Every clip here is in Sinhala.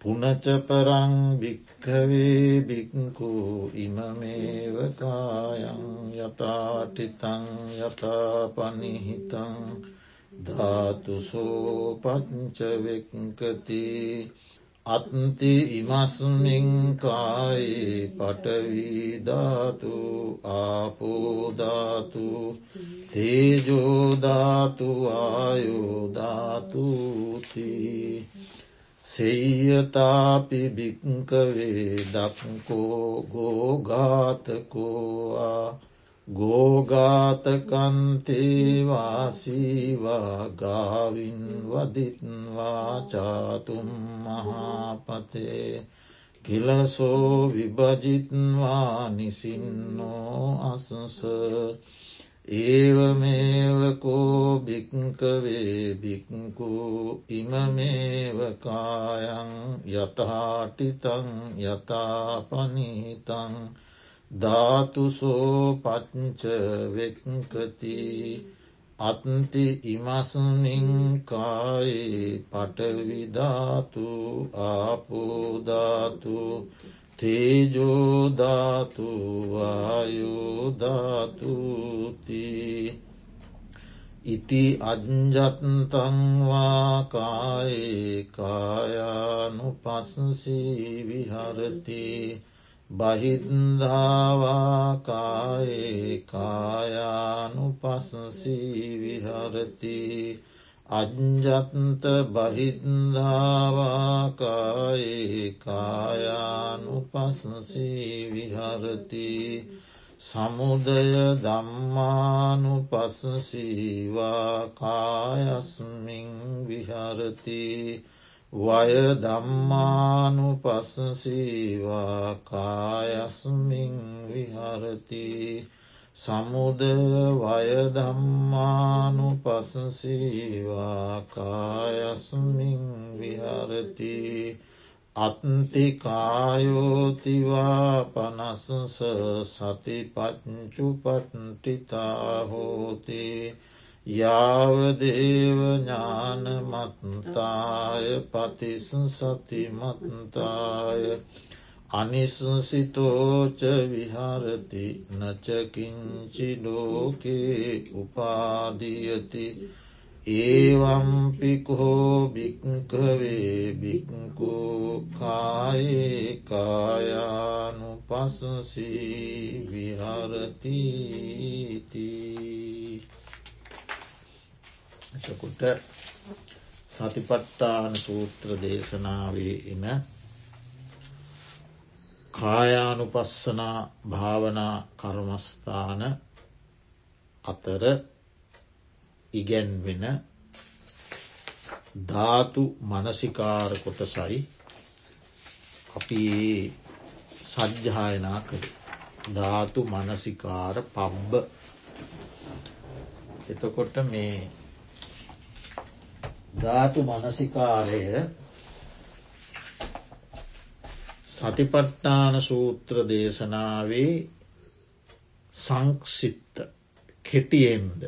පුනචපරං භික්කවේ බික්කු ඉමමේවකායන් යථාටිතං යථාපනිහිතං ධාතුසෝ පච්චවෙක්කති අත්ති ඉමස්මින්කායේ පටවීධාතු ආපෝධාතු තේජෝධාතු ආයෝධාතුතිී සෙයතාපි භික්කවේ දක්කෝ ගෝගාතකෝවා ගෝගාතකන්තේවාසීවා ගාවින් වදිත්වා චාතුම් මහාපතේ කිලසෝ විභජිත්වා නිසින්නෝ අසස ඒවමේවකෝ භික්කවේ භික්කු ඉමමේවකායන් යතහාටිතං යථාපනීතං ධාතුසෝ පච්ච වෙක්කති අත්ති ඉමස්මින්කායේ පටවිධාතු ආපෝධාතු තේජෝධාතු වායෝධාතුති. ඉති අජ්ජත්තංවා කායේ කායානු පස්සී විහරති බහින්දාවා කායේ කායානු පස්සී විහරති. අජ්ජත්ත බහින්දාවාකායේ කායානු පස්සී විහරති. සමුදය දම්මානු පස්සසීවා කායස්මින් විහරති. වය දම්මානු පස්සසීවා කායස්මින් විහරති. සමුද වයදම්මානු පසසීවා කායස්මින් විහරති. අත්තිකායෝතිවා පනසස සතිපච්චු පට්ටිතාහෝති යාවදේවඥානමත්තාය පතිස් සතිමත්තාය අනිසසිතෝච විහරති නචකින්චි ලෝකේ උපාදියති ඒවම්පිකෝ භික්කවේ භික්කෝ කායේ කායානු පසසී විහරතිති. එතකොට සතිපට්ටාන සූත්‍ර දේශනාවේ එන කායානුපස්සනා භාවනා කර්මස්ථාන අතර ඉගැන්වෙන ධාතු මනසිකාර කොටසයි අපි සජ්්‍යායනා කර ධාතු මනසිකාර පබ්බ. එතකොට මේ ධාතු මනසිකාරය සතිපට්ටාන සූත්‍ර දේශනාවේ සංක්ෂිප්ත කෙටියෙන්ද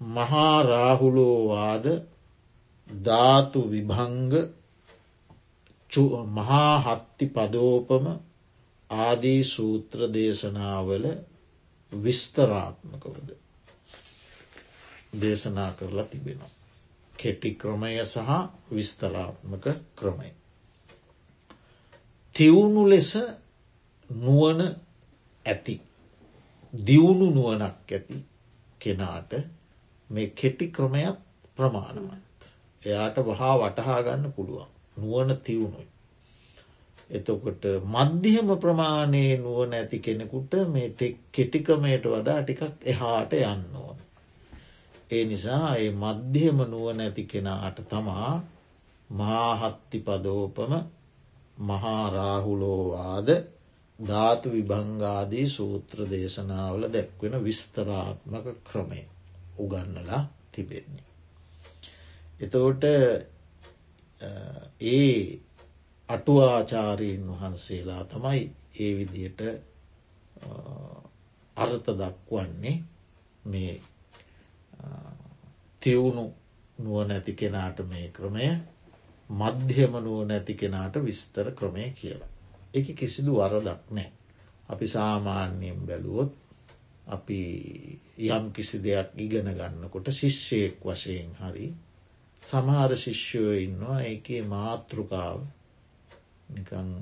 මහාරාහුලෝවාද ධාතු විභංග මහාහත්ති පදෝපම ආදී සූත්‍ර දේශනාවල විස්තරාත්මකවද දේශනා කරලා තිබෙනවා. කෙටි ක්‍රමය සහ විස්තලාත්මක ක්‍රමය. තිවුණු ලෙස නුවන ඇති දියුණු නුවනක් ඇති කෙනාට මේ කෙටි ක්‍රමයක් ප්‍රමාණමත්. එයාට වහා වටහා ගන්න පුළුවන් නුවන තිවුණුයි. එතකොට මධ්‍යහම ප්‍රමාණයේ නුවන ඇති කෙනෙකුට මේ කෙටිකමයට වඩා ටිකක් එහාට යන්න ඕන. ඒ නිසා ඒ මධ්‍යම නුවන ඇති කෙනාට තමා මහාහත්ති පදෝපම මහාරාහුලෝවාද ධාතු විභංගාදී සූත්‍ර දේශනාවල දැක්වෙන විස්තරාත්මක ක්‍රමය උගන්නලා තිබෙන්නේ. එතෝට ඒ අටුවාචාරීන් වහන්සේලා තමයි ඒ විදියට අර්ථ දක්වන්නේ මේ තිවුණු නුව නැති කෙනාට මේ ක්‍රමය මධ්‍යම නුව නැති කෙනාට විස්තර ක්‍රමය කියලා. එක කිසිදු වරදක් නෑ. අපි සාමාන්‍යයෙන් බැලුවොත් අපි යම් කිසි දෙයක් ඉගෙන ගන්නකොට ශිෂ්‍යයෙක් වශයෙන් හරි සමහර ශිෂ්‍යයෝ ඉන්නවා ඒකේ මාතෘකාව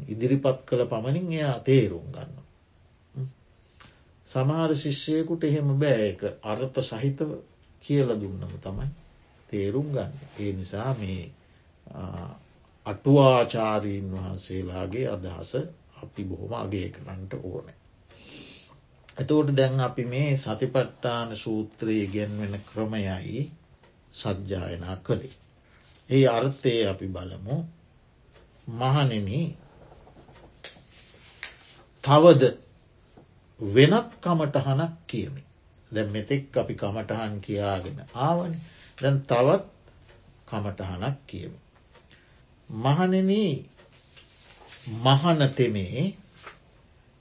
ඉදිරිපත් කළ පමණින් එයා තේරුම් ගන්න. සමහර ශිෂ්‍යයකුට එහෙම බෑ එක අර්ථ සහිතව කියල දුන්නම තමයි තේරුම් ගන්න. ඒ නිසා මේ අටුවාචාරීන් වහන්සේලාගේ අදහස අපි බොහොම අගේ කරන්නට ඕනෑ. එතවට දැන් අපි මේ සතිපට්ටාන සූත්‍රයේ ගෙන්වෙන ක්‍රමයයි සජ්ජායනා කළේ. ඒ අර්ථය අපි බලමු මහනෙන තවද වෙනත් කමටහනක් කියමි. දැ මෙතෙක් අපි කමටහන් කියාගෙන ආවන දැන් තවත් කමටහනක් කියමි. මහනෙන මහනතෙමේ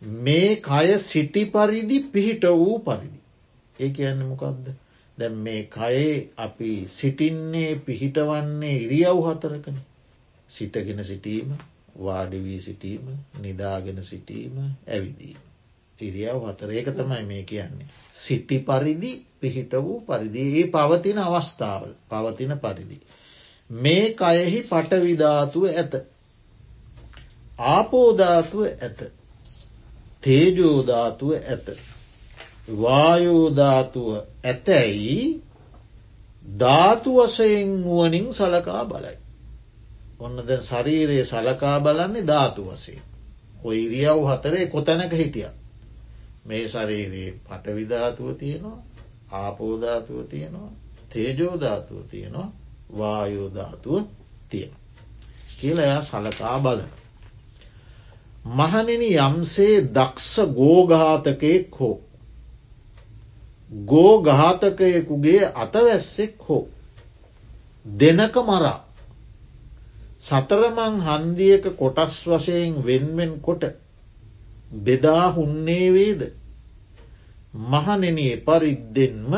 මේ කය සිටි පරිදි පිහිට වූ පරිදි. ඒ කියන්න මොකක්ද දැ මේ කයේ අපි සිටින්නේ පිහිටවන්නේ ඉරියව් හතරකන සිටගෙන සිටීම වාඩිවී සිටීම නිදාගෙන සිටීම ඇවිදීම. ඉරියව් හතර ඒක තමයි මේ කියන්නේ. සිටි පරිදි පිහිට වූ පරිදි ඒ පවතින අවස්ථාවල් පවතින පරිදි. මේ කයෙහි පටවිධාතුව ඇත. ආපෝධාතුව ඇත. තේජෝධාතුව ඇත. වායෝධාතුව ඇතැයි ධාතු වසයෙන් වුවනින් සලකා බලයි. ඔන්න ද ශරීරයේ සලකා බලන්නේ ධාතු වසේ. ඔය ඉරියව් හතරේ කොතැනක හිටිය. මේ ශරීරයේ පටවිධාතුව තියෙනවා ආපෝධාතුව තියෙනවා තේජෝධාතුව තියෙනවා වායෝධාතුව තියෙන. කියල එයා සලකා බලන. මහනෙන යම්සේ දක්ෂ ගෝඝාතකයෙක් හෝ. ගෝඝාතකයෙකුගේ අතවැස්සෙක් හෝ. දෙනක මරා සතරමං හන්දියක කොටස් වශයෙන් වෙන්වෙන් කොට බෙදා හුන්නේ වේද. මහනෙන එපරිද්දෙන්ම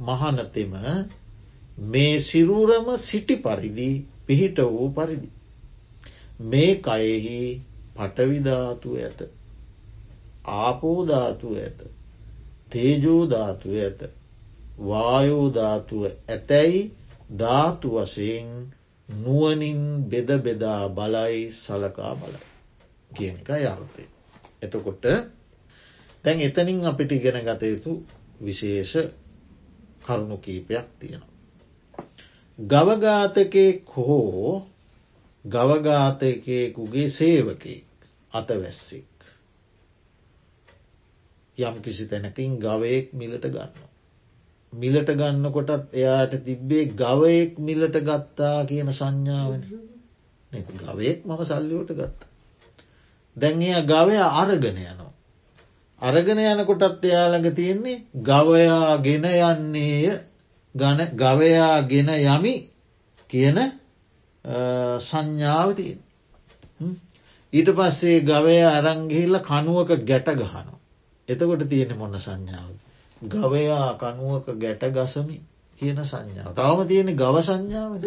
මහනතෙම මේ සිරුරම සිටි පරිදි පිහිට වූ පරිදි. මේ කයෙහි පටවිධාතුව ඇත. ආපෝධාතුව ඇත. තේජෝධාතුව ඇත. වායෝධාතුව ඇතැයි ධාතු වසයෙන් නුවනින් බෙද බෙදා බලයි සලකා බලයි කියන එක යර්තය. එතකොට තැන් එතනින් අපිට ඉගෙන ගත යුතු විශේෂ කරුණු කීපයක් තියෙනවා. ගවඝාතකයෙක් හෝ ගවඝාතකයෙකුගේ සේවකෙක් අතවැස්සෙක්. යම් කිසි තැනකින් ගවයෙක් මිලට ගන්නවා. මිලට ගන්නකොටත් එයාට තිබ්බේ ගවයෙක් මිලට ගත්තා කියන සංඥාවන ගවයෙක් මම සල්ලිවට ගත්ත. දැන් එය ගවය අරගෙන යනවා. අරගෙන යනකොටත් එයාළඟ තියෙන්නේ ගවයා ගෙන යන්නේය ගවයා ගෙන යමි කියන සංඥාව තියෙන. ඊට පස්සේ ගවය අරංගිහිල්ල කනුවක ගැට ගහනු. එතකොට තියෙන මොන්න සංඥාවද. ගවයා කනුවක ගැට ගසමි කියන සංඥාව. තවම තියෙන ගව සංඥාවද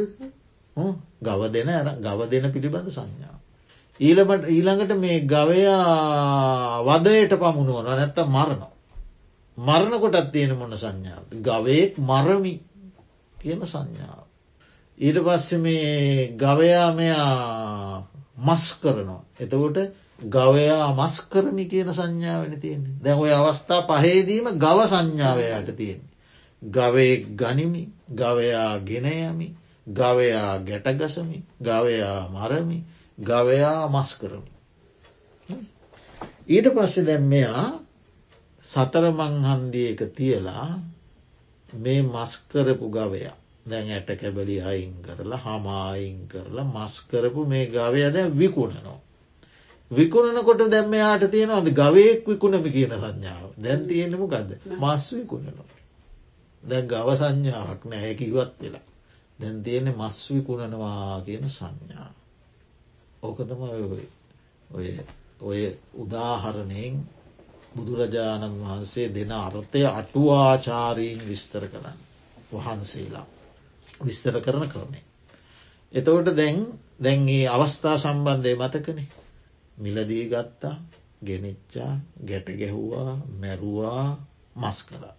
ගව දෙන ගව දෙන පිළිබඳ සංඥාව. ඊළමට ඊළඟට මේ ගවයා වදයට පමුණුවන නැත්ත මරණ. මරණ කොටත් තියෙන මොන සංඥාව. ගවයෙක් මරමි කියන සංඥාව. ඊට පස්ස මේ ගවයා මෙයා මස් කරනවා. එතකොට ගවයා මස් කරමි කියන සංඥාවන තියෙන්නේ දැන් ඔය අවස්ථා පහේදීම ගව සංඥාවයට තියෙන්නේ. ගවයෙක් ගනිමි ගවයා ගෙනයමි ගවයා ගැටගසමි ගවයා මරමි ගවයා මස් කරමි. ඊට පස්සෙ දැම් මෙයා සතරමංහන්දියක තියලා මේ මස්කරපු ගවයා දැන් ඇට කැබලි අයින් කරලා හමායින් කරලා මස්කරපු මේ ගවය දැ විකුණනවා. විකුණනකොට දැම්ම යාට තියෙනවද ගවයෙක් විකුණම කියන සංඥාව දැන් තියෙනම ගද මස් විකුණනවා. දැන් ගව සංඥාවක් නෑ කිවත් වෙලා දැන් තියෙන මස් විකුණනවා කියන සංඥා. ඕකතම ඔය ඔය උදාහරණයෙන් බුදුරජාණන් වහන්සේ දෙන අර්ථය අටුවාචාරීන් විස්තර කරන්න වහන්සේලා විස්තර කරන ක්‍රමේ. එතවට දැන් දැන්ගේ අවස්ථා සම්බන්ධය මතකන මිලදී ගත්තා ගෙනනිච්චා ගැට ගැහුවා මැරුවා මස් කරා.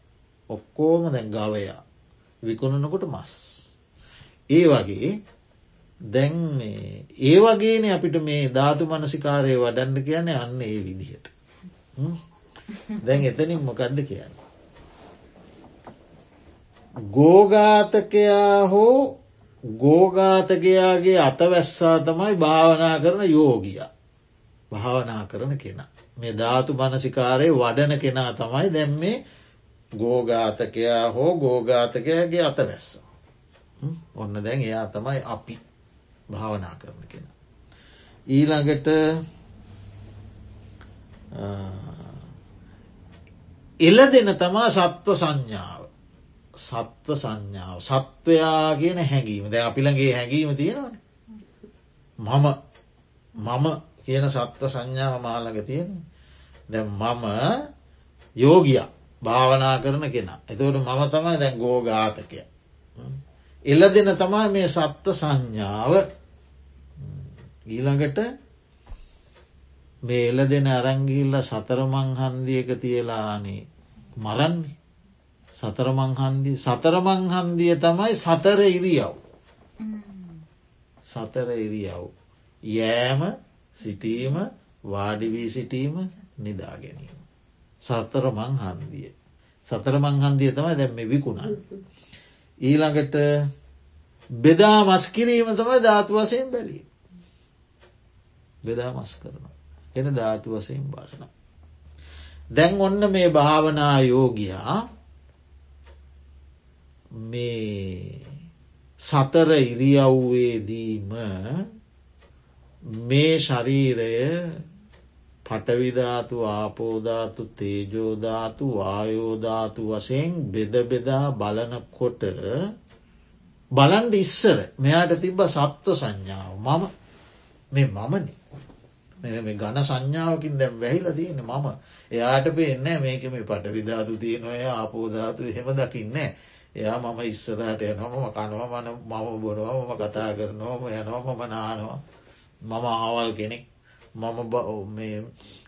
ඔක්කෝම දැන් ගවයා විකුණනකොට මස්. ඒ වගේ දැන් ඒ වගේන අපිට මේ ධාතු මනසිකාරය වඩන්න කියන අන්න ඒ විදිහට. දැන් එතනින් මොකක්ද කියන්න. ගෝගාතකයා හෝ ගෝගාතකයාගේ අතවැස්සා තමයි භාවනා කරන යෝගිය භාවනා කරන කෙනා. මේ ධාතු මනසිකාරය වඩන කෙනා තමයි දැම්මේ ගෝගාතකයා හෝ ගෝගාතකයාගේ අතවැස්ස. ඔන්න දැන් එයා තමයි අපි භාවනා කරන කෙන. ඊළඟට එල දෙන තමා සත්ව සංඥාව. සත්ව සංඥාව. සත්වයා කියන හැඟීම. ද අපිළගේ හැඟීම තියෙනවන. මම මම කියන සත්ව සංඥාව මාලඟ තියෙන දැ මම යෝගිය. භාවනා කරන කෙන. එතවට මම තමයි දැන් ගෝගාතකය එල දෙන තමා මේ සත්ව සංඥාව ඊළඟට මේ එල දෙන අරංගිල්ල සතරමං හන්දියක තියලානේ මරන්නේ සතරමංහන්දිය සතරමංහන්දිය තමයි සතර ඉරියව් සතර ඉරියව් යෑම සිටීම වාඩිවී සිටීම නිදා ගැනීම. සතරමං හන්දිය. සතරමං හන්දිය තමයි දැම්ම විකුණන්. ඊළඟට බෙදා මස් කිරීම තමයි ධාතු වසයෙන් බැලී. බෙදා මස් කරන. එන ධාතු වසයෙන් බලන. දැන් ඔන්න මේ භාවනා යෝගයා මේ සතර ඉරියව්වේදීම මේ ශරීරය පටවිධාතු ආපෝධාතු තේජෝධාතු වායෝධාතු වසයෙන් බෙද බෙදා බලනකොට බලන්ඩ ඉස්සර මෙයාට තිබ්බ සත්ව සංඥාව. මම මේ මමන. මේ ගණ සංඥාවකින් දැම් වැහිල තියෙන මම. එයාට පේන්න මේක මේ පට විධාතු තියනොය ආපෝධාතු හෙම දකින්නේ එයා මම ඉස්සරට යනොම කනුව මන මම බොනවා මම කතා කරනවා යනවා මම නානවා. මම ආවල් කෙනෙක්. මම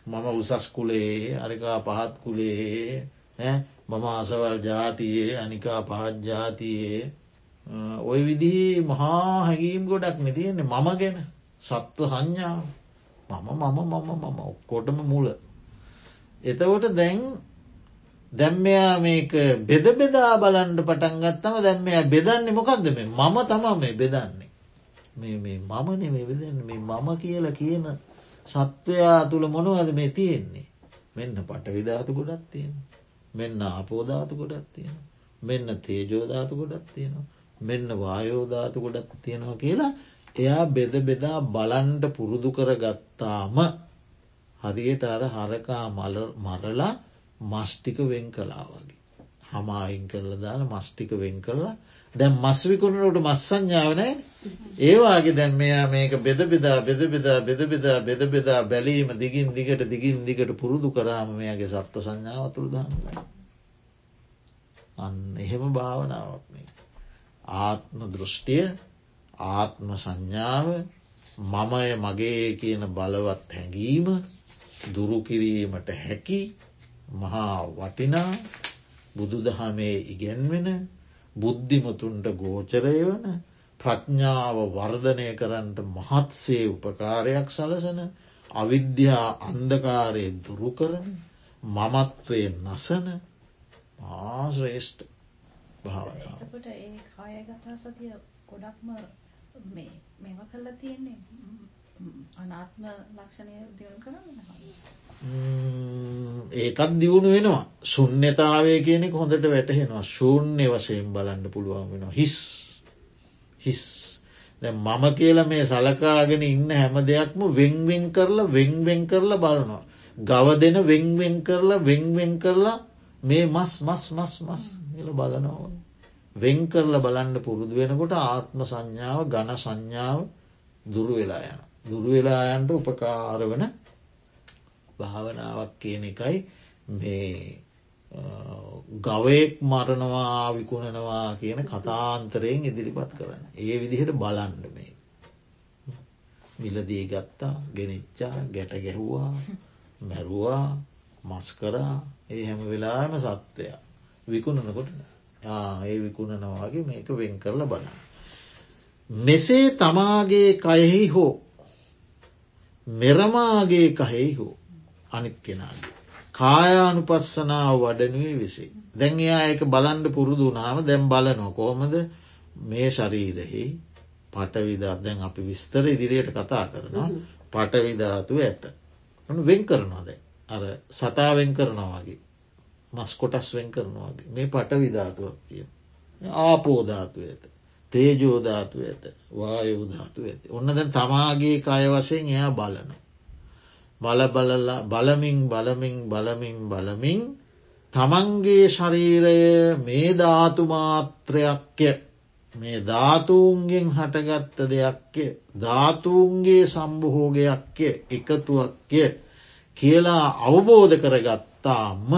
මම උසස් කුලේ අරිකා පහත් කුලේ මම අසවල් ජාතියේ අනිකා පහත් ජාතියේ. ඔය විදිහි මහා හැකීම් ගොඩක් නතියෙන්නේ මම ගැන. සත්ව සංඥාව. මම මම මම මම ඔක්කොටම මුල. එතකොට දැන් දැම්මයා මේක බෙද බෙදා බලන්ඩ පටන් ගත්තම දැම්මයා බෙදන්නේ මොකක්ද මේ? මම තම මේ බෙදන්නේ. මේ මමන මේ බෙදන්න. මේ මම කියලා කියන සත්වයා තුළ මොනවද මේ තියෙන්නේ. මෙන්න පට විධාතු ගොඩත් තියෙන. මෙන්න අපෝධාතු ගොඩත් තියෙන. මෙන්න තේජෝධාතු ගොඩත් තියෙනවා. මෙන්න වායෝධාතු ගොඩත් තියෙනවා කියලා එයා බෙද බෙදා බලන්ඩ පුරුදු කර ගත්තාම හරියට අර හරකා මරලා මස්ටික වෙන් කලා වගේ. හමායින් කරල දාලා මස්ටික වෙන් කරලා දැන් මස් විකුණනට මස් සංඥාවනෑ ඒවාගේ දැන් මෙයා මේක බෙද බෙදා බෙද බෙදා බෙද බෙදා බෙද බෙදා බැලීම දිගින් දිගට දිගින් දිගට පුරුදු කරාම මෙයාගේ සත්ව සංඥාව තුළ දන්න. අන්න එහෙම භාවනාවක්නේ. ආත්ම දෘෂ්ටිය ආත්ම සංඥාව මමය මගේ කියන බලවත් හැඟීම දුරුකිරීමට හැකි මහා වටිනා බුදු දහමේ ඉගැන්වෙන බුද්ධිමතුන්ට ගෝචරය වන ප්‍රඥාව වර්ධනය කරන්නට මහත්සේ උපකාරයක් සලසන අවිද්‍යා අන්දකාරය දුරු කරන මමත්වය නසන ආශ්‍රේෂ්ඨ භාවනාවට ඒ කායගතා සතිය ගොඩක්ම මේ මෙම කල්ලා තියෙන්නේ. අනාත්ම ලක්ෂණය දියුණු කරන්න ඒකත් දියුණු වෙනවා ශුන්්‍යතාවය කියනෙ හොඳට වැටහෙනවා ශූන්‍ය වසයෙන් බලන්න පුළුවන් වෙනවා හිස් හිස් දැ මම කියල මේ සලකාගෙන ඉන්න හැම දෙයක්ම වෙංවෙන් කරලා වෙංවෙන් කරලා බලනවා. ගව දෙන වෙංවෙන් කරලා වෙංවෙන් කරලා මේ මස් මස් මස් මස් කියල බලනවා. වෙන් කරලා බලන්න පුරුදු වෙනකොට ආත්ම සංඥාව ගණ සංඥාව දුරු වෙලා යන. දුරු වෙලායන්ට උපකාර වන භාවනාවක් කියන එකයි මේ ගවයෙක් මරණවා විකුණනවා කියන කතාන්තරයෙන් ඉදිරිපත් කරන්න. ඒ විදිහට බලන්ඩ මේ. මිලදී ගත්තා ගෙනනිච්චා ගැට ගැහුවා මැරුවා මස්කරා ඒ හැම වෙලාම සත්වය විකුණනකොට ඒ විකුණනවාගේ මේක වෙන් කරලා බලන්න. මෙසේ තමාගේ කයෙහි හෝ මෙරමාගේ කහෙහි හෝ අනිත් කෙනාගේ. කායානුපස්සනාව වඩනුවේ විසේ. දැන් එයා එක බලන්ඩ පුරුදු නාම දැම් බලනො කෝමද මේ ශරීරෙහි පටවිදා දැන් අපි විස්තර ඉදිරියට කතා කරනවා පටවිධාතු ඇත. වෙන් කරනවාද. අර සතාවෙන් කරනවාගේ මස් කොටස් වෙන් කරනවාගේ මේ පටවිධාතුවක් තිය. ආපෝධාතු ඇත. තේජෝධාතු ඇත වායෝධාතු ඇති. ඔන්න දැන් තමාගේ කය වසයෙන් එයා බලන. බල බලමින් බලමින් බලමින් බලමින් තමන්ගේ ශරීරය මේ ධාතුමාත්‍රයක්ය මේ ධාතුූන්ගෙන් හටගත්ත දෙයක්ය ධාතුූන්ගේ සම්බහෝගයක්ය එකතුවක්ය කියලා අවබෝධ කරගත්තාම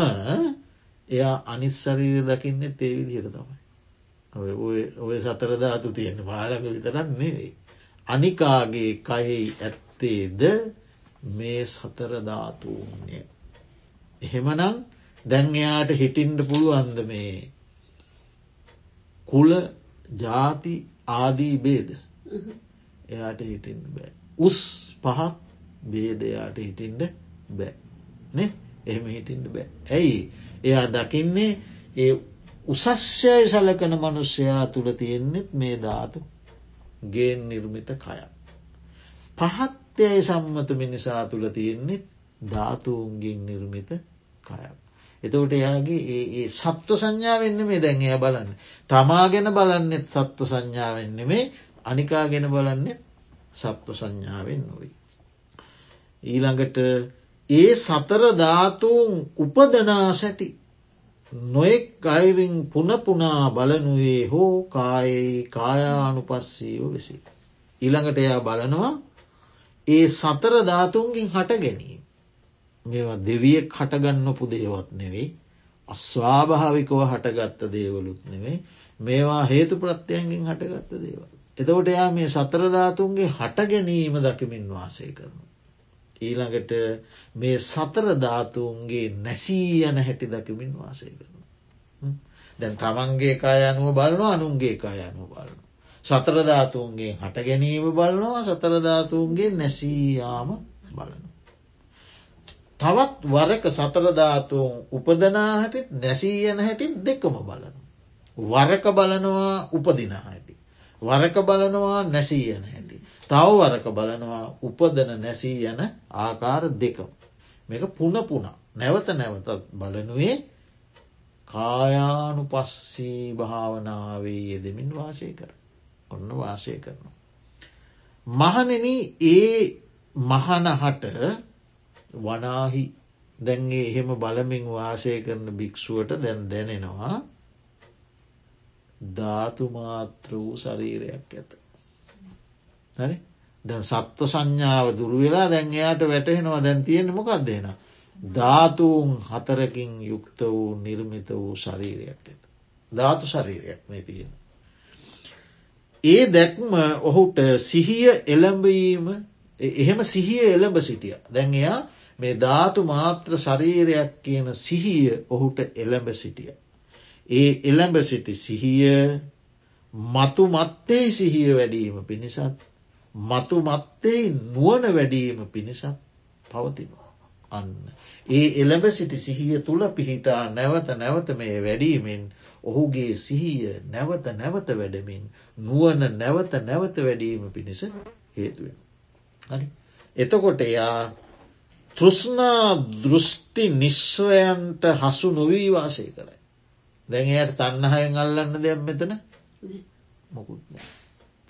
එයා අනිත් ශරීර දකින්නේ තේවිදිහට තමයි. ඔය සතරධාතු තියෙන මාලක විතරන්න නෙවෙයි. අනිකාගේ කයෙහි ඇත්තේද මේ සතරධාතුූන්ය. එහෙමනම් දැන් එයාට හිටින්ට පුළුවන්ද මේ කුල ජාති ආදී බේද එයාට හිටින්ට බෑ. උස් පහත් බේදයාට හිටින්ට බෑ. එහෙම හිටින්ට බෑ. ඇයි එයා දකින්නේ ඒ උසස්්‍යය සලකන මනුෂ්‍යයා තුළ තියෙන්නෙත් මේ ධාතු ගේන් නිර්මිත කයක්. පහත්යයි සම්මත මිනිසා තුළ තියෙන්නෙත් ධාතුූන්ගින් නිර්මිත කයක්. එතවට එයාගේ ඒ සත්ව සංඥාවෙන්න මේ දැන් එය බලන්න. තමා ගැන බලන්නෙත් සත්ව සංඥාවෙන්න මේ අනිකා ගැන බලන්නෙත් සත්ව සංඥාවෙන් නොවයි. ඊළඟට ඒ සතර ධාතුූන් උපදනා සැටි නොෙක් අයිරින් පුනපුනා බලනුවේ හෝ කායේ කායානු පස්සීව වෙසි. ඊළඟට එයා බලනවා ඒ සතර ධාතුන්ගින් හට ගැනීම. මේවා දෙවියෙක් හටගන්නපු දේවත් නෙවෙයි අස්වාභාවිකව හටගත්ත දේවලුත් නෙවෙයි මේවා හේතු ප්‍රත්‍යයන්ගෙන් හටගත්ත දේවල්. එතකොට එයා මේ සතරධාතුන්ගේ හට ගැනීම දකිමින් වාසය කරනු. ඊළඟට මේ සතර ධාතුන්ගේ නැසී යන හැටි දකිමින් වාසය කරන. දැන් තමන්ගේ කාය අනුව බලනවා අනුන්ගේ කාය අනුව බලන. සතරධාතුන්ගේ හට ගැනීම බලනවා සතරධාතුන්ගේ නැසීයාම බලන. තවත් වරක සතරධාතුන් උපදනා හැටිත් නැසී යන හැටිත් දෙකම බලන. වරක බලනවා උපදිනා හැටි. වරක බලනවා නැසී යන හැටි. තවවරක බලනවා උපදන නැසී යන ආකාර දෙකම. මේක පුන පුනා නැවත නැවතත් බලනුවේ කායානු පස්සී භාවනාවේ යෙදමින් වාසය කර. ඔන්න වාසය කරනවා. මහනෙන ඒ මහනහට වනාහි දැන්ගේ එහෙම බලමින් වාසය කරන භික්‍ෂුවට දැන් දැනෙනවා ධාතුමාත්‍ර වූ ශරීරයක් ඇත. හරි දැන් සත්ව සංඥාව දුරුවෙලා දැන් එයාට වැටහෙනවා දැන් තියෙන මොකක් දෙෙන. ධාතුූන් හතරකින් යුක්ත වූ නිර්මිත වූ ශරීරයක් ඇත. ධාතු ශරීරයක් මේ තියෙන. ඒ දැක්ම ඔහුට සිහිය එළඹීම එහෙම සිහිය එළඹ සිටිය. දැන් එයා මේ ධාතු මාත්‍ර ශරීරයක් කියන සිහිය ඔහුට එළඹ සිටිය. ඒ එළඹ සිටි සිහිය මතු මත්තේ සිහිය වැඩීම පිණිසත් මතු මත්තේ නුවන වැඩීම පිණිසත් පවතිනවා. අන්න. ඒ එළඹ සිටි සිහිය තුළ පිහිටා නැවත නැවත මේ වැඩීමෙන් ඔහුගේ සිහිය නැවත නැවත වැඩමින් නුවන නැවත නැවත වැඩීම පිණිස හේතුවෙන්. හරි. එතකොට එයා තෘෂ්නා දෘෂ්ටි නිශ්වයන්ට හසු නොවී වාසය කරයි. දැන් එයට තන්නහයෙන් අල්ලන්න දෙයක් මෙතන මොකුත්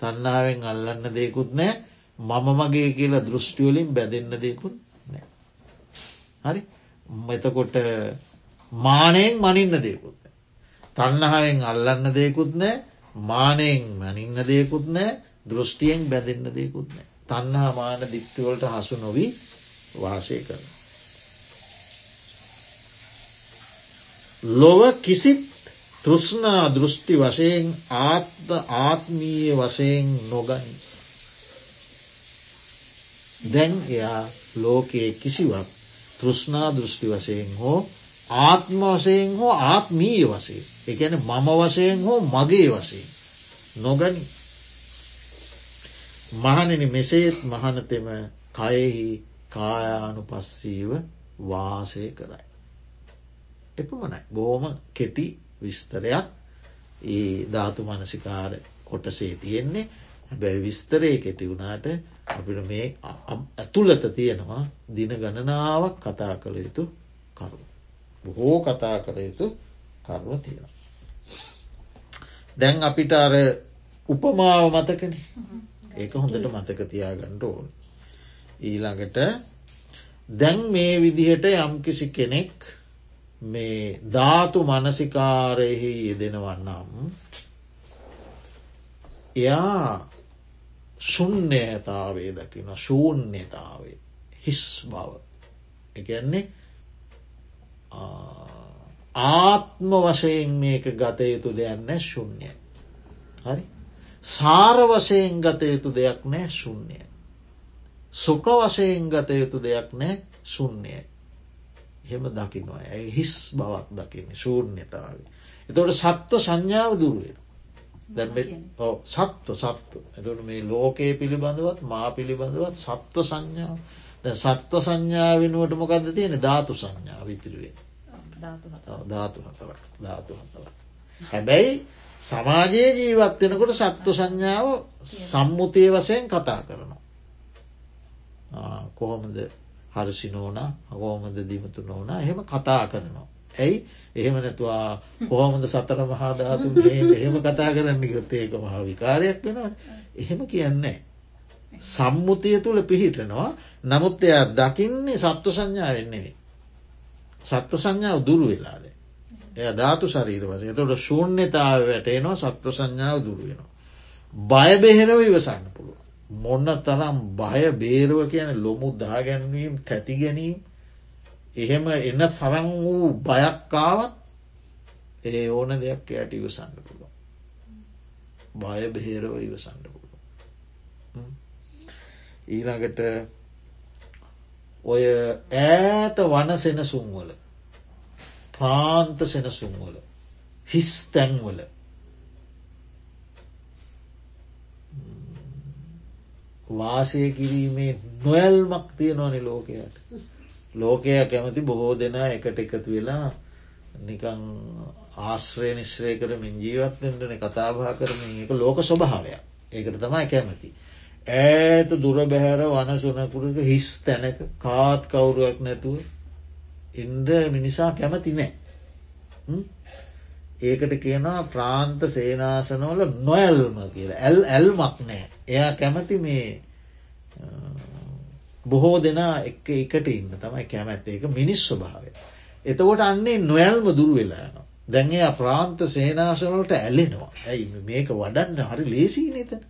තන්නාවෙන් අල්ලන්න දෙකුත් නෑ මම මගේ කියලා දෘෂ්ටිවලින් බැඳන්න දෙකුත් නෑ. හරි මෙතකොට මානයෙන් මනින්න දෙකුත්. තන්නහාවෙන් අල්ලන්න දෙකුත් නෑ මානයෙන් මනින්න දෙකුත් නෑ දෘෂ්ටියෙන් බැඳන්න දෙකුත් නෑ. තන්නහා මාන දික්තිවලට හසු නොවී වාසය කරන. ලොව කිසිත් තෘෂ්ණා දෘෂ්ටි වශයෙන් ආත්ම ආත්මීය වශයෙන් නොගනි. දැන් එයා ලෝකයේ කිසිවක් තෘෂ්ණා දෘෂ්ටි වශයෙන් හෝ ආත්ම වශයෙන් හෝ ආත්මීය වසේ එකන මම වශයෙන් හෝ මගේ වශයෙන් නොගනි මහනෙන මෙසේත් මහනතෙම කයෙහි කායානු පස්සීව වාසය කරයි. එපමණයි බෝම කෙටි විස්තරයක් ඒ ධාතු මනසිකාර කොටසේ තියෙන්නේ හැබැයි විස්තරය කෙටි වුණාට අපිට මේ ඇතුළත තියෙනවා දින ගණනාවක් කතා කළ යුතු කරුණු. බොහෝ කතා කළ යුතු කරුණු තියෙන. දැන් අපිට අර උපමාව මතකන ඒක හොඳට මතක තියාගන්නට ඕන. ඊළඟට දැන් මේ විදිහට යම්කිසි කෙනෙක් මේ ධාතු මනසිකාරයෙහි යෙදෙනවන්නම් එයා ශුන්්‍යතාවේ දකින ශූන්‍යතාවේ හිස් බව එකන්නේ ආත්ම වශයෙන් මේක ගතයුතු දෙයක් නෑ ශුන්්‍යය. හරි සාර වශයෙන් ගතයුතු දෙයක් නෑ ශුන්්‍යය. සුක වශයෙන් ගතයුතු දෙයක් නෑ ශුන්්‍යයයි. හෙම දකිනවා. ඇයි? හිස් බවක් දකින්න ශූර්ණ්‍යතාව. එතවට සත්ව සංඥාව දුරුවෙන. සත්ව සත්ව. එතට මේ ලෝකයේ පිළිබඳවත් මා පිළිබඳවත් සත්ව සංඥාව. සත්ව සංඥා වෙනුවට මොකක්ද තියෙන ධාතු සංඥා විතිරුවේ ධාතු හතරක්. ධාතු හතරක්. හැබැයි සමාජයේ ජීවත් වෙනකොට සත්ව සංඥාව සම්මුතිය වසයෙන් කතා කරනවා. කොහොමද හරසි නෝන හෝමද දිමතු නෝන එහෙම කතා කරනවා. ඇයි එහෙම නැතුවා කොහොමද සතර මහාධාතු එහෙම කතා කරන්න ගොත් ඒක මහා විකාරයක් වෙනවා එහෙම කියන්නේ. සම්මුතිය තුළ පිහිටනවා නමුත් එයා දකින්නේ සත්ව සංඥාවෙන්නෙවේ. සත්ව සංඥාව දුරු වෙලාද. එය ධාතු ශරීර වස තොට ශූන්‍යතාව වැටේනවා සත්ව සංඥාව දුරුවෙනවා. බය බෙහෙරව ඉවසන්න පුළුව. මොන්න තරම් බය බේරව කියන ලොමු දාගැන්වීම් තැති ගැනීම් එහෙම එන්න සරං වූ බයක්කාවත් ඒ ඕන දෙයක් යට ඉවසන්න පුළුව. බය බෙහෙරව ඉවසන්න පුළුව. ඊළඟට ඔය ඈත වන සෙනසුන්වල ප්‍රාන්ත සෙනසුන්වල හිස් තැන්වල වාසය කිරීමේ නොයල්මක් තියෙනවනි ලෝකයට. ලෝකය කැමති බොහෝ දෙනා එකට එකතු වෙලා නිකං ආශ්‍රය නිශ්‍රය කරමින් ජීවත්වෙන්ටන කතාබා කරමින්. එක ලෝක ස්වභාවයක්. ඒකට තමයි කැමති. ඈත දුර බැහැර වනසනකුරක හිස් තැනක කාත් කවුරුවක් නැතුව ඉන්ඩ මිනිසා කැමති නෑ. ඒකට කියනවා ප්‍රාන්ත සේනාසනවල නොඇල්ම කියලා ඇල් ඇල්මක් නෑ. එයා කැමති මේ බොහෝ දෙනා එක එකට ඉන්න තමයි කැමැත්ත එක මිනිස් ස්වභාවය. එතකොට අන්නේ නොයල්ම දුරු වෙලා යනවා. දැන් එයා ප්‍රාන්ත සේනාසනවලට ඇලෙනවා. ඇයි මේක වඩන්න හරි ලේසී නතන.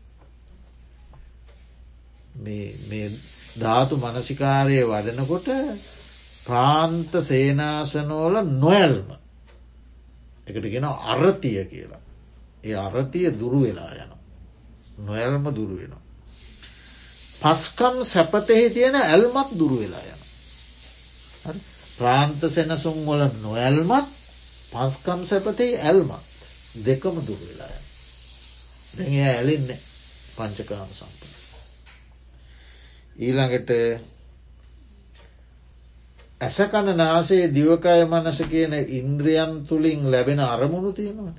මේ ධාතු මනසිකාරය වඩනකොට ප්‍රාන්ත සේනාසනෝල නොයල්ම එකට ගෙන අරතිය කියලා. ඒ අරතිය දුරු වෙලා යන. නොයල්ම දුරු වෙනවා. පස්කම් සැපතෙහි තියෙන ඇල්මත් දුරු වෙලා යන. ප්‍රාන්ත සෙනසුන් වල නොයල්මත් පස්කම් සැපතෙහි ඇල්මත් දෙකම දුරු වෙලා යන. දැ ඇලින්න පංචකාම සම්පන. ඊළඟට ඇසකණ නාසේ දිවකය මනස කියන ඉන්ද්‍රියන් තුළින් ලැබෙන අරමුණු තියෙනවන.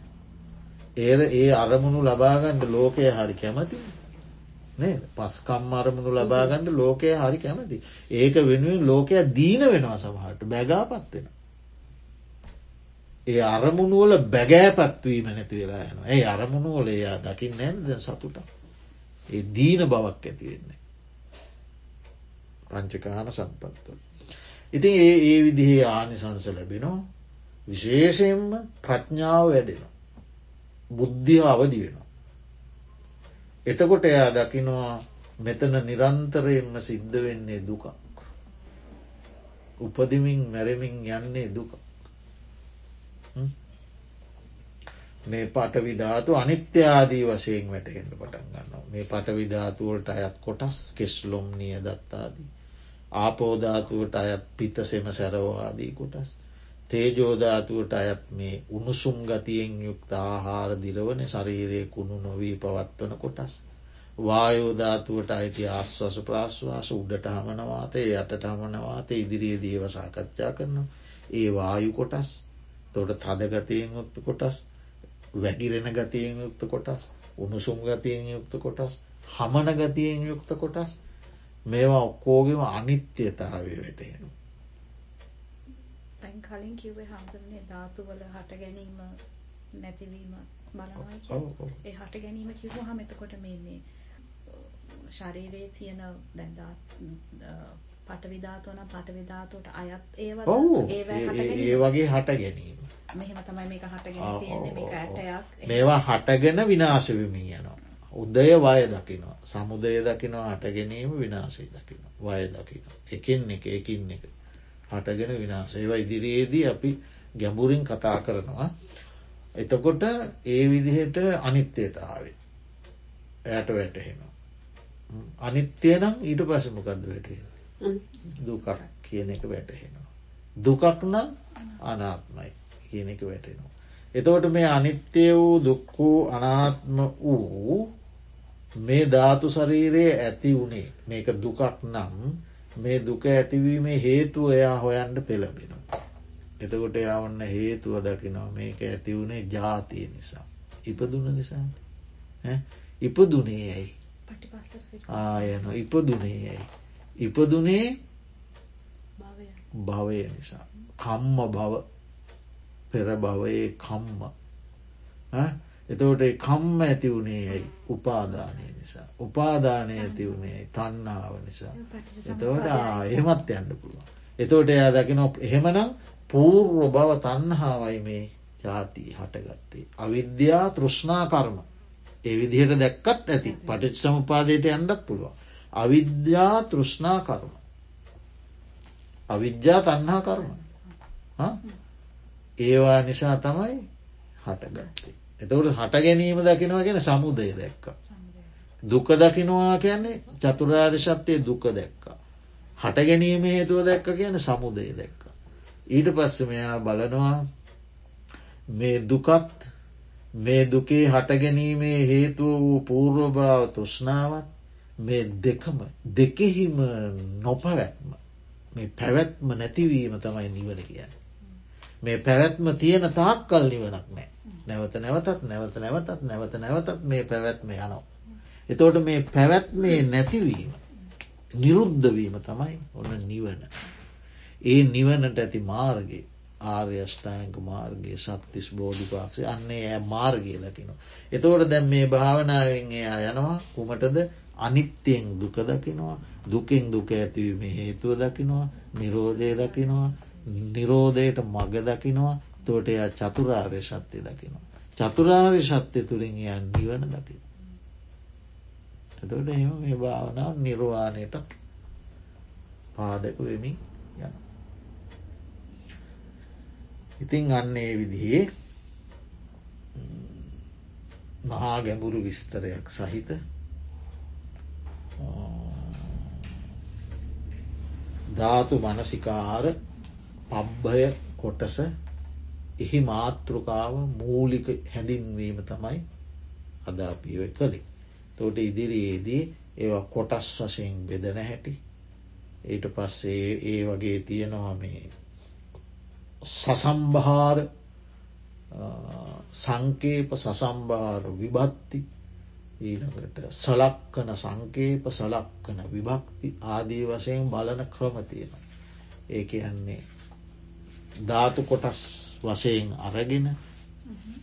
ඒ ඒ අරමුණු ලබාගණ්ඩ ලෝකය හරි කැමති නේ පස්කම් අරමුණු ලබාගණ්ඩ ලෝකය හරි කැමති. ඒක වෙනුවෙන් ලෝකය දීන වෙනවා සමහට බැගාපත්වෙන. ඒ අරමුණුවල බැගෑ පත්වීම නැති වෙලා යන ඒ අරමුණුවල එයා දකින්න නැද සතුට. ඒ දීන බවක් ඇතිවෙන්නේ. පංචකාන සම්පත්ව. ඉතින් ඒ ඒ විදිහේ ආනිසංස ලැබෙනවා විශේෂයෙන්ම ප්‍රඥාව වැඩෙන. බුද්ධිය අවදි වෙනවා. එතකොට එයා දකිනවා මෙතන නිරන්තරයෙන්ම සිද්ධ වෙන්නේ දුකක්. උපදිමින් මැරමින් යන්නේ දුක. මේ පටවිධාතු අනිත්‍යාදී වශයෙන් වැටහෙන්ට පටන් ගන්නවා මේ පටවිධාතුවලට අයත් කොටස් කෙස්ලොම්නිය දත්තාදී. ආපෝධාතුවට අයත් පිතසෙම සැරවාදී කොටස්. තේජෝධාතුවට අයත් මේ උණුසුම් ගතියෙන් යුක්ත ආහාර දිරවන ශරීරය කුණු නොවී පවත්වන කොටස්. වායෝධාතුවට අයිති ආශ්වාස ප්‍රශ්වාස උඩට හමනවාතේ යටට හමනවාතේ ඉදිරියේ දේව සාකච්ඡා කරනවා. ඒ වායු කොටස් තොට තදගතයෙන් යුක්ත කොටස් වැගිරෙන ගතියෙන් යුක්ත කොටස් උණුසුම් ගතියෙන් යුක්ත කොටස් හමන ගතියෙන් යුක්ත කොටස් මේවා ඔක්කෝගෙම අනිත්‍යතාවය වැටහෙන. පැන් කලින් කිව්වේ හාමුදුරනේ ධාතුවල හට ගැනීම නැතිවීම බලනවා ඒ හට ගැනීම කිව්ව හම එතකොට මේ මේ ශරීරයේ තියෙන දැන්දා පටවිධාතුවන පටවිධාතුවට අයත් ඒව ඒ වගේ හට ගැනීම. මෙහෙම තමයි මේක හටගෙන මේක ඇටයක්. මේවා හටගෙන විනාශවිමී යනවා උදය වය දකිනවා. සමුදය දකිනවා හට ගැනීම විනාශී දකින වය දකින එකින් එක එකින් එක. හටගෙන විනාශ ඒවා ඉදිරියේදී අපි ගැඹුරින් කතා කරනවා. එතකොට ඒ විදිහට අනිත්‍යතාවේ ඇයට වැටහෙනවා. අනිත්‍යය නම් ඊට පසමකක්ද වැටෙන දුකක් කියන එක වැටහෙනවා. දුකක් නම් අනාත්මයි කියන එක වැටෙනවා. එතවට මේ අනිත්‍ය වූ දුක්කූ අනාත්ම වූ මේ ධාතු ශරීරයේ ඇති වුණේ මේක දුකක් නම් මේ දුක ඇතිවීමේ හේතුව එයා හොයන්ට පෙළබෙනවා. එතකොට එයා ඔන්න හේතුව දකිනවා මේක ඇතිවුණේ ජාතිය නිසා. ඉපදුන නිසා ඉපදුනේ ඇයි ආයන ඉපදුනේ ඇයි. ඉපදුනේ භවය නිසා. කම්ම භව පෙර භවයේ කම්ම. එතකොට කම්ම ඇති වුණේ ඇයි උපාදානය නිසා. උපාදානය ඇති වුණේ තන්නාව නිසා. එතවට එහෙමත් යන්න පුළුවන්. එතෝට එයා දකින එහෙමනම් පූර්ව බව තන්හාවයි මේ ජාතිී හටගත්තේ. අවිද්‍යා තෘෂ්ණා කර්ම. ඒ විදිහට දැක්කත් ඇති පටිච් සමුපාදයට යන්නත් පුළුවන්. අවිද්‍යා තෘෂ්ණා කර්ම. අවිද්‍යා තන්හා කර්ම. ඒවා නිසා තමයි හටගත්තේ. එතකට හට ගැනීම දකිනවා ගැන සමුදය දැක්ක. දුක දකිනවා කියන්නේ චතුරාර්ය ශත්‍යය දුක දැක්ක. හට ගැනීම හේතුව දැක්ක කියන සමුදය දැක්ක. ඊට පස්ස මෙයා බලනවා මේ දුකත් මේ දුකේ හටගැනීමේ හේතුව වූ පූර්වභාව තෘෂ්ණාවත් මේ දෙකම දෙකෙහිම නොපැවැත්ම මේ පැවැත්ම නැතිවීම තමයි නිවන කියන්න. මේ පැවැත්ම තියෙන තාක්කල් නිවනක් නෑ. නැවත නැවතත් නැවත නැවතත් නැවත නැවතත් මේ පැවැත්ම යනවා. එතෝට මේ පැවැත්මේ නැතිවීම නිරුද්ධවීම තමයි ඔන්න නිවන. ඒ නිවනට ඇති මාර්ගයේ ආර්යෂ්ඨායක මාර්ගගේ සත්තිස් බෝධිපාක්ෂය අන්නේ ඇ මාර්ගය දකිනවා. එතවට දැම් මේ භාවනාවෙන් එයා යනවා කුමටද අනිත්‍යයෙන් දුක දකිනවා දුකෙන් දුක ඇතිවීම හේතුව දකිනවා නිරෝධය දකිනවා නිරෝධයට මග දකිනවා තෝට එයා චතුරාර්ය ශත්‍යය දකිනවා. චතුරාර්ය ශත්‍යය තුළින් යන් නිවන දකි. එතට එම මේ භාවනාව නිර්වාණයට පාදක වෙමින් යන. ඉතිං අන්නේ විදිහේ මහා ගැඹුරු විස්තරයක් සහිත ධාතු මනසිකාර පබ්බය කොටස එහි මාතෘකාව මූලික හැඳින්වීම තමයි අදාපියෝ කළේ. තෝට ඉදිරියේදී ඒ කොටස් වශයෙන් බෙදන හැටි ඊට පස්සේ ඒ වගේ තියෙනවා මේ සසම්භාර සංකේප සසම්භාර විභත්ති ඊළඟට සලක්කන සංකේප සලක්කන විභක්ති ආදී වශයෙන් බලන ක්‍රමතියෙන. ඒ යන්නේ ධාතු කොටස් වශයෙන් අරගෙන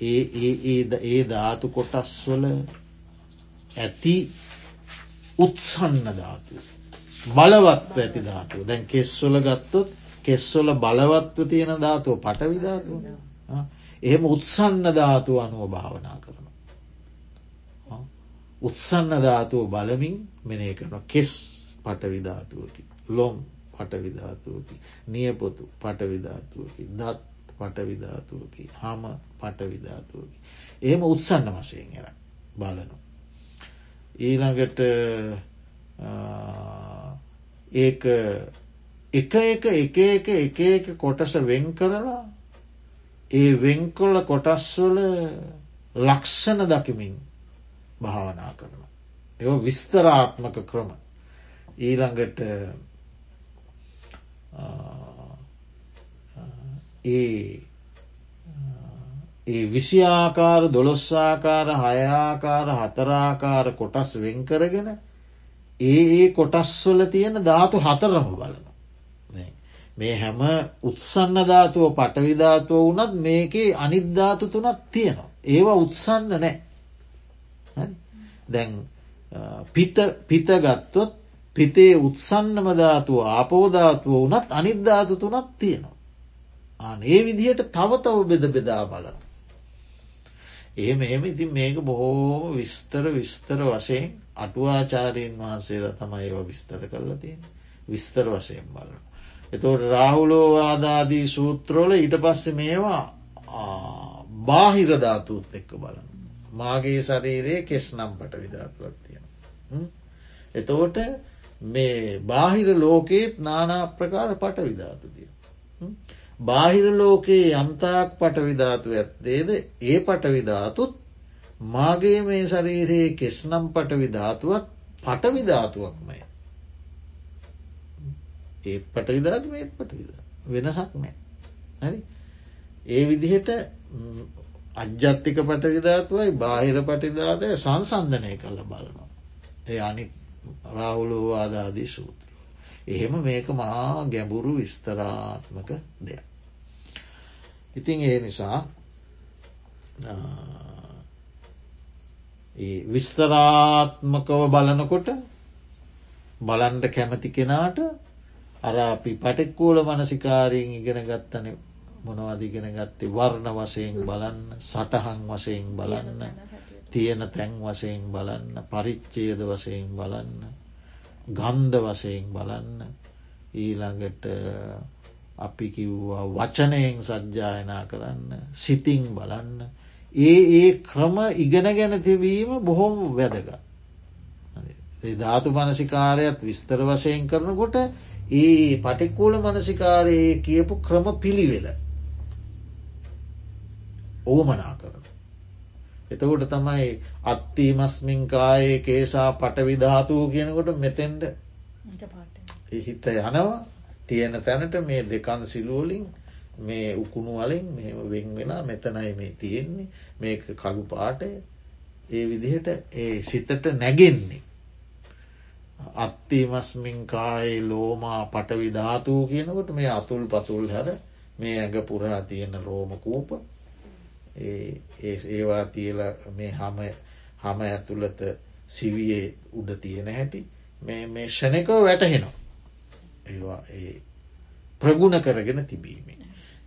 ඒ ධාතු කොටස් වල ඇති උත්සන්න ධාතුව. බලවත්ව ඇති ධාතුව දැන් කෙස්වල ගත්තොත් කෙස්වල බලවත්ව තියෙන ධාතුව පටවිධාතුව එහෙම උත්සන්න ධාතුව අනුව භාවනා කරනවා. උත්සන්න ධාතුව බලමින් මෙනේ කරන කෙස් පටවිධාතුවකි ලොම් පටවිධාතුවකි නියපොතු පටවිධාතුවකි දත් පටවිධාතුවකි හම පටවිධාතුවකි. එහෙම උත්සන්න වසයෙන් එර බලනු. ඊළඟට ඒක එක එක එක එක එක එක කොටස වෙන් කරලා ඒ වෙන්කොල්ල කොටස්වල ලක්ෂණ දකිමින් භාවනා කරන. එ විස්තරාත්මක ක්‍රම ඊළඟට ඒ ඒ විසිආකාර දොළොස්සාකාර හයාකාර හතරාකාර කොටස් වෙන් කරගෙන ඒ ඒ කොටස්වල තියෙන ධාතු හතරම බලන. මේ හැම උත්සන්න ධාතුව පටවිධාතුව වනත් මේකේ අනිද්ධාතු තුනක් තියෙනවා. ඒවා උත්සන්න නෑ. දැන් පිත ගත්තොත් පිතේ උත්සන්නම ධාතුව ආපෝධාතුව වනත් අනිද්ධාතු තුනක් තියෙනවා. අන ඒ විදිහට තව තව බෙද බෙදා බලන. එහෙම එහෙම ඉතින් මේක බොහෝම විස්තර විස්තර වශයෙන් අටුවාචාරයෙන් වහන්සේලා තමයි ඒව විස්තර කරලා තියෙන විස්තර වශයෙන් බලන. එතෝට රාහුලෝවාදාදී සූත්‍රෝල ඊට පස්ස මේවා බාහිර ධාතුත් එක්ක බලන. මාගේ ශරීරයේ කෙස් නම් පට විධාතුවත් තියෙන. එතෝට මේ බාහිර ලෝකයේත් නානා ප්‍රකාර පට විධාතු තිය. බාහිර ලෝකයේ යම්තාක් පටවිධාතු ඇත්තේද ඒ පටවිධාතුත් මාගේ මේ ශරීරයේ කෙස්නම් පටවිධාතුවත් පටවිධාතුවක්මය. ඒත් පටවිධාතු ඒත් පටවිධ වෙනසක් නෑ. හරි ඒ විදිහට අජ්‍යත්තික පටවිධාතුවයි බාහිර පටිධාතය සංසන්ධනය කළ බලනවා. ඒ අනි රාවුලෝවාදාදී සූත්‍ර. එහෙම මේක මහා ගැඹුරු විස්තරාත්මක දෙයක්. ඉතින් ඒ නිසා විස්තරාත්මකව බලනකොට බලන්ඩ කැමති කෙනාට අර අපි පටෙක්කූල මනසිකාරයෙන් ඉගෙන ගත්තන මොනවද ඉගෙන ගත්තේ වර්ණ වසයෙන් බලන්න සටහන් වසයෙන් බලන්න තියෙන තැන් වසයෙන් බලන්න පරිච්චේද වසයෙන් බලන්න ගන්ධ වසයෙන් බලන්න ඊළඟට අපි කිව්වා වචනයෙන් සජ්ජායනා කරන්න සිතිං බලන්න ඒ ඒ ක්‍රම ඉගෙන ගැන තිබීම බොහොම වැදග. ධාතු මනසිකාරයත් විස්තර වශයෙන් කරනකොට ඒ පටික්කූල මනසිකාරයේ කියපු ක්‍රම පිළිවෙල ඕමනා කරන. එතකොට තමයි අත්තිමස්මින්කායේ කේසා පටවිධාතුූ කියනකොට මෙතෙන්ට හිත යනවා. තියෙන තැනට මේ දෙකන් සිලුවලින් මේ උකුණු වලින් මෙම වෙන් වෙලා මෙතනයි මේ තියෙන්නේ. මේක කළු පාටය. ඒ විදිහට ඒ සිතට නැගෙන්නේ. අත්තිමස්මින් කායේ ලෝමා පටවිධාතුූ කියනකොට මේ අතුල් පතුල් හැර මේ ඇඟ පුරා තියෙන රෝම කූප ඒවා තියල මේ හම හම ඇතුළත සිවියේ උඩ තියෙන හැටි මේ ෂණකව වැටහෙනවා. ඒවා ඒ ප්‍රගුණ කරගෙන තිබීමෙන්.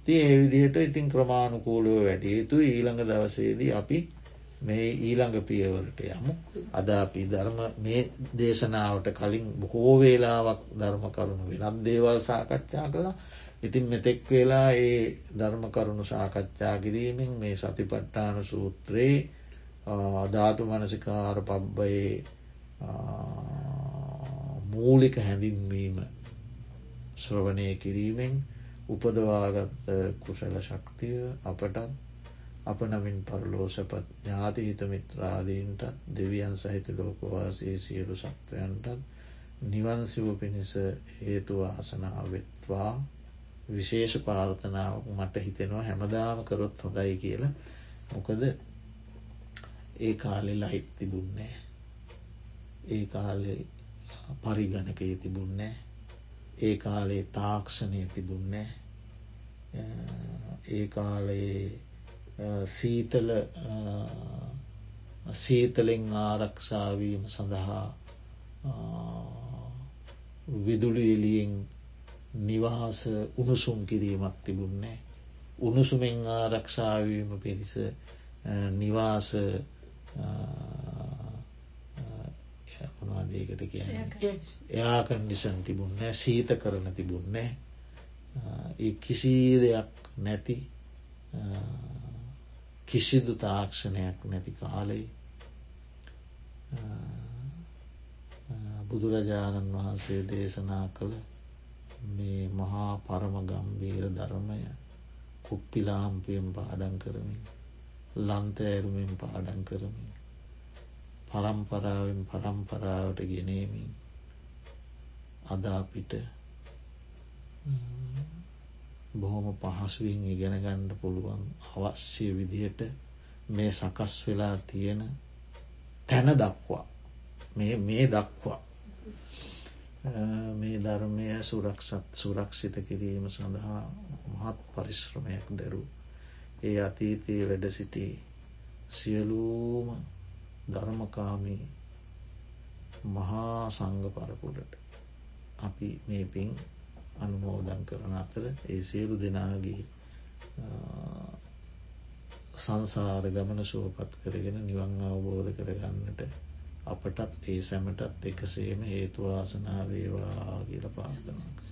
ති ඒ විදිහට ඉතින් ක්‍රමාණුකූලුව වැඩිය යුතු ඊළඟ දවසේදී අපි මේ ඊළඟ පියවලට යමු අද අපි ධර්ම මේ දේශනාවට කලින් බොහෝ වේලාවක් ධර්ම කරුණු වෙනත් දේවල් සාකච්ඡා කළා ඉතින් මෙතෙක් වෙලා ඒ ධර්ම කරුණු සාකච්ඡා කිරීමෙන් මේ සතිපට්ඨාන සූත්‍රයේ ධාතු මනසිකාර පබ්බයේ මූලික හැඳින්වීම ශ්‍රවණය කිරීමෙන් උපදවාගත්ත කුසල ශක්තිය අපටත් අප නමින් පරලෝසපත් ඥාති හිතමිත්‍රාදීන්ටත් දෙවියන් සහිත ලෝකවාසේ සියලු සත්වයන්ටත් නිවන්සිව පිණිස හේතු ආසනාවෙත්වා විශේෂ පාර්ථනාවක් මට හිතෙනවා හැමදාම කරොත් හොඳයි කියලා. මොකද ඒ කාලෙ ලහිත් තිබුන්නේ ඒ කාලෙ පරිගණකය තිබුන්නේ ඒ කාලේ තාක්ෂණය තිබුන්නේ ඒ කාලයේ සීතල සීතලෙන් ආරක්ෂාවීම සඳහා විදුලි එලියෙන් නිවාස උණුසුම් කිරීමක් තිබුන්නේ. උණුසුමෙන් ආරක්ෂාවීම පිරිස නිවාස මොනවාදේකට කියන එයාකන්ඩිෂන් තිබුන්නෑ සීත කරන තිබුන්නෑ කිසි දෙයක් නැති කිසිදු තාක්ෂණයක් නැති කාලෙයි බුදුරජාණන් වහන්සේ දේශනා කළ මේ මහා පරම ගම්බීර ධර්මය කුප්පිලාම්පියෙන් පාඩන් කරමින් ලන්තඇරුමින් පාඩන් කරමින් පරම්පරාවෙන් පරම්පරාවට ගෙනේමින් අදාපිට බොහොම පහසුවෙන් ඉගෙන ගණ්ඩ පුළුවන් අවශ්‍ය විදියට මේ සකස් වෙලා තියෙන තැන දක්වා මේ දක්වා මේ ධර්මය සුරක්ෂත් සුරක්ෂිත කිරීම සඳහා මහත් පරිශ්‍රමයක් දැරු. ඒ අතීතයේ වැඩ සිටි සියලූම ධර්මකාමී මහා සංග පරපුරට අපි මේ පින් අනුමෝදන් කරන අතර ඒ සියලු දෙනාගේ සංසාර ගමන සුවපත් කරගෙන නිවන් අවබෝධ කරගන්නට අපටත් ඒ සැමටත් එකසේම හේතුවාසනා වේවා කියල පාර්ථනක්.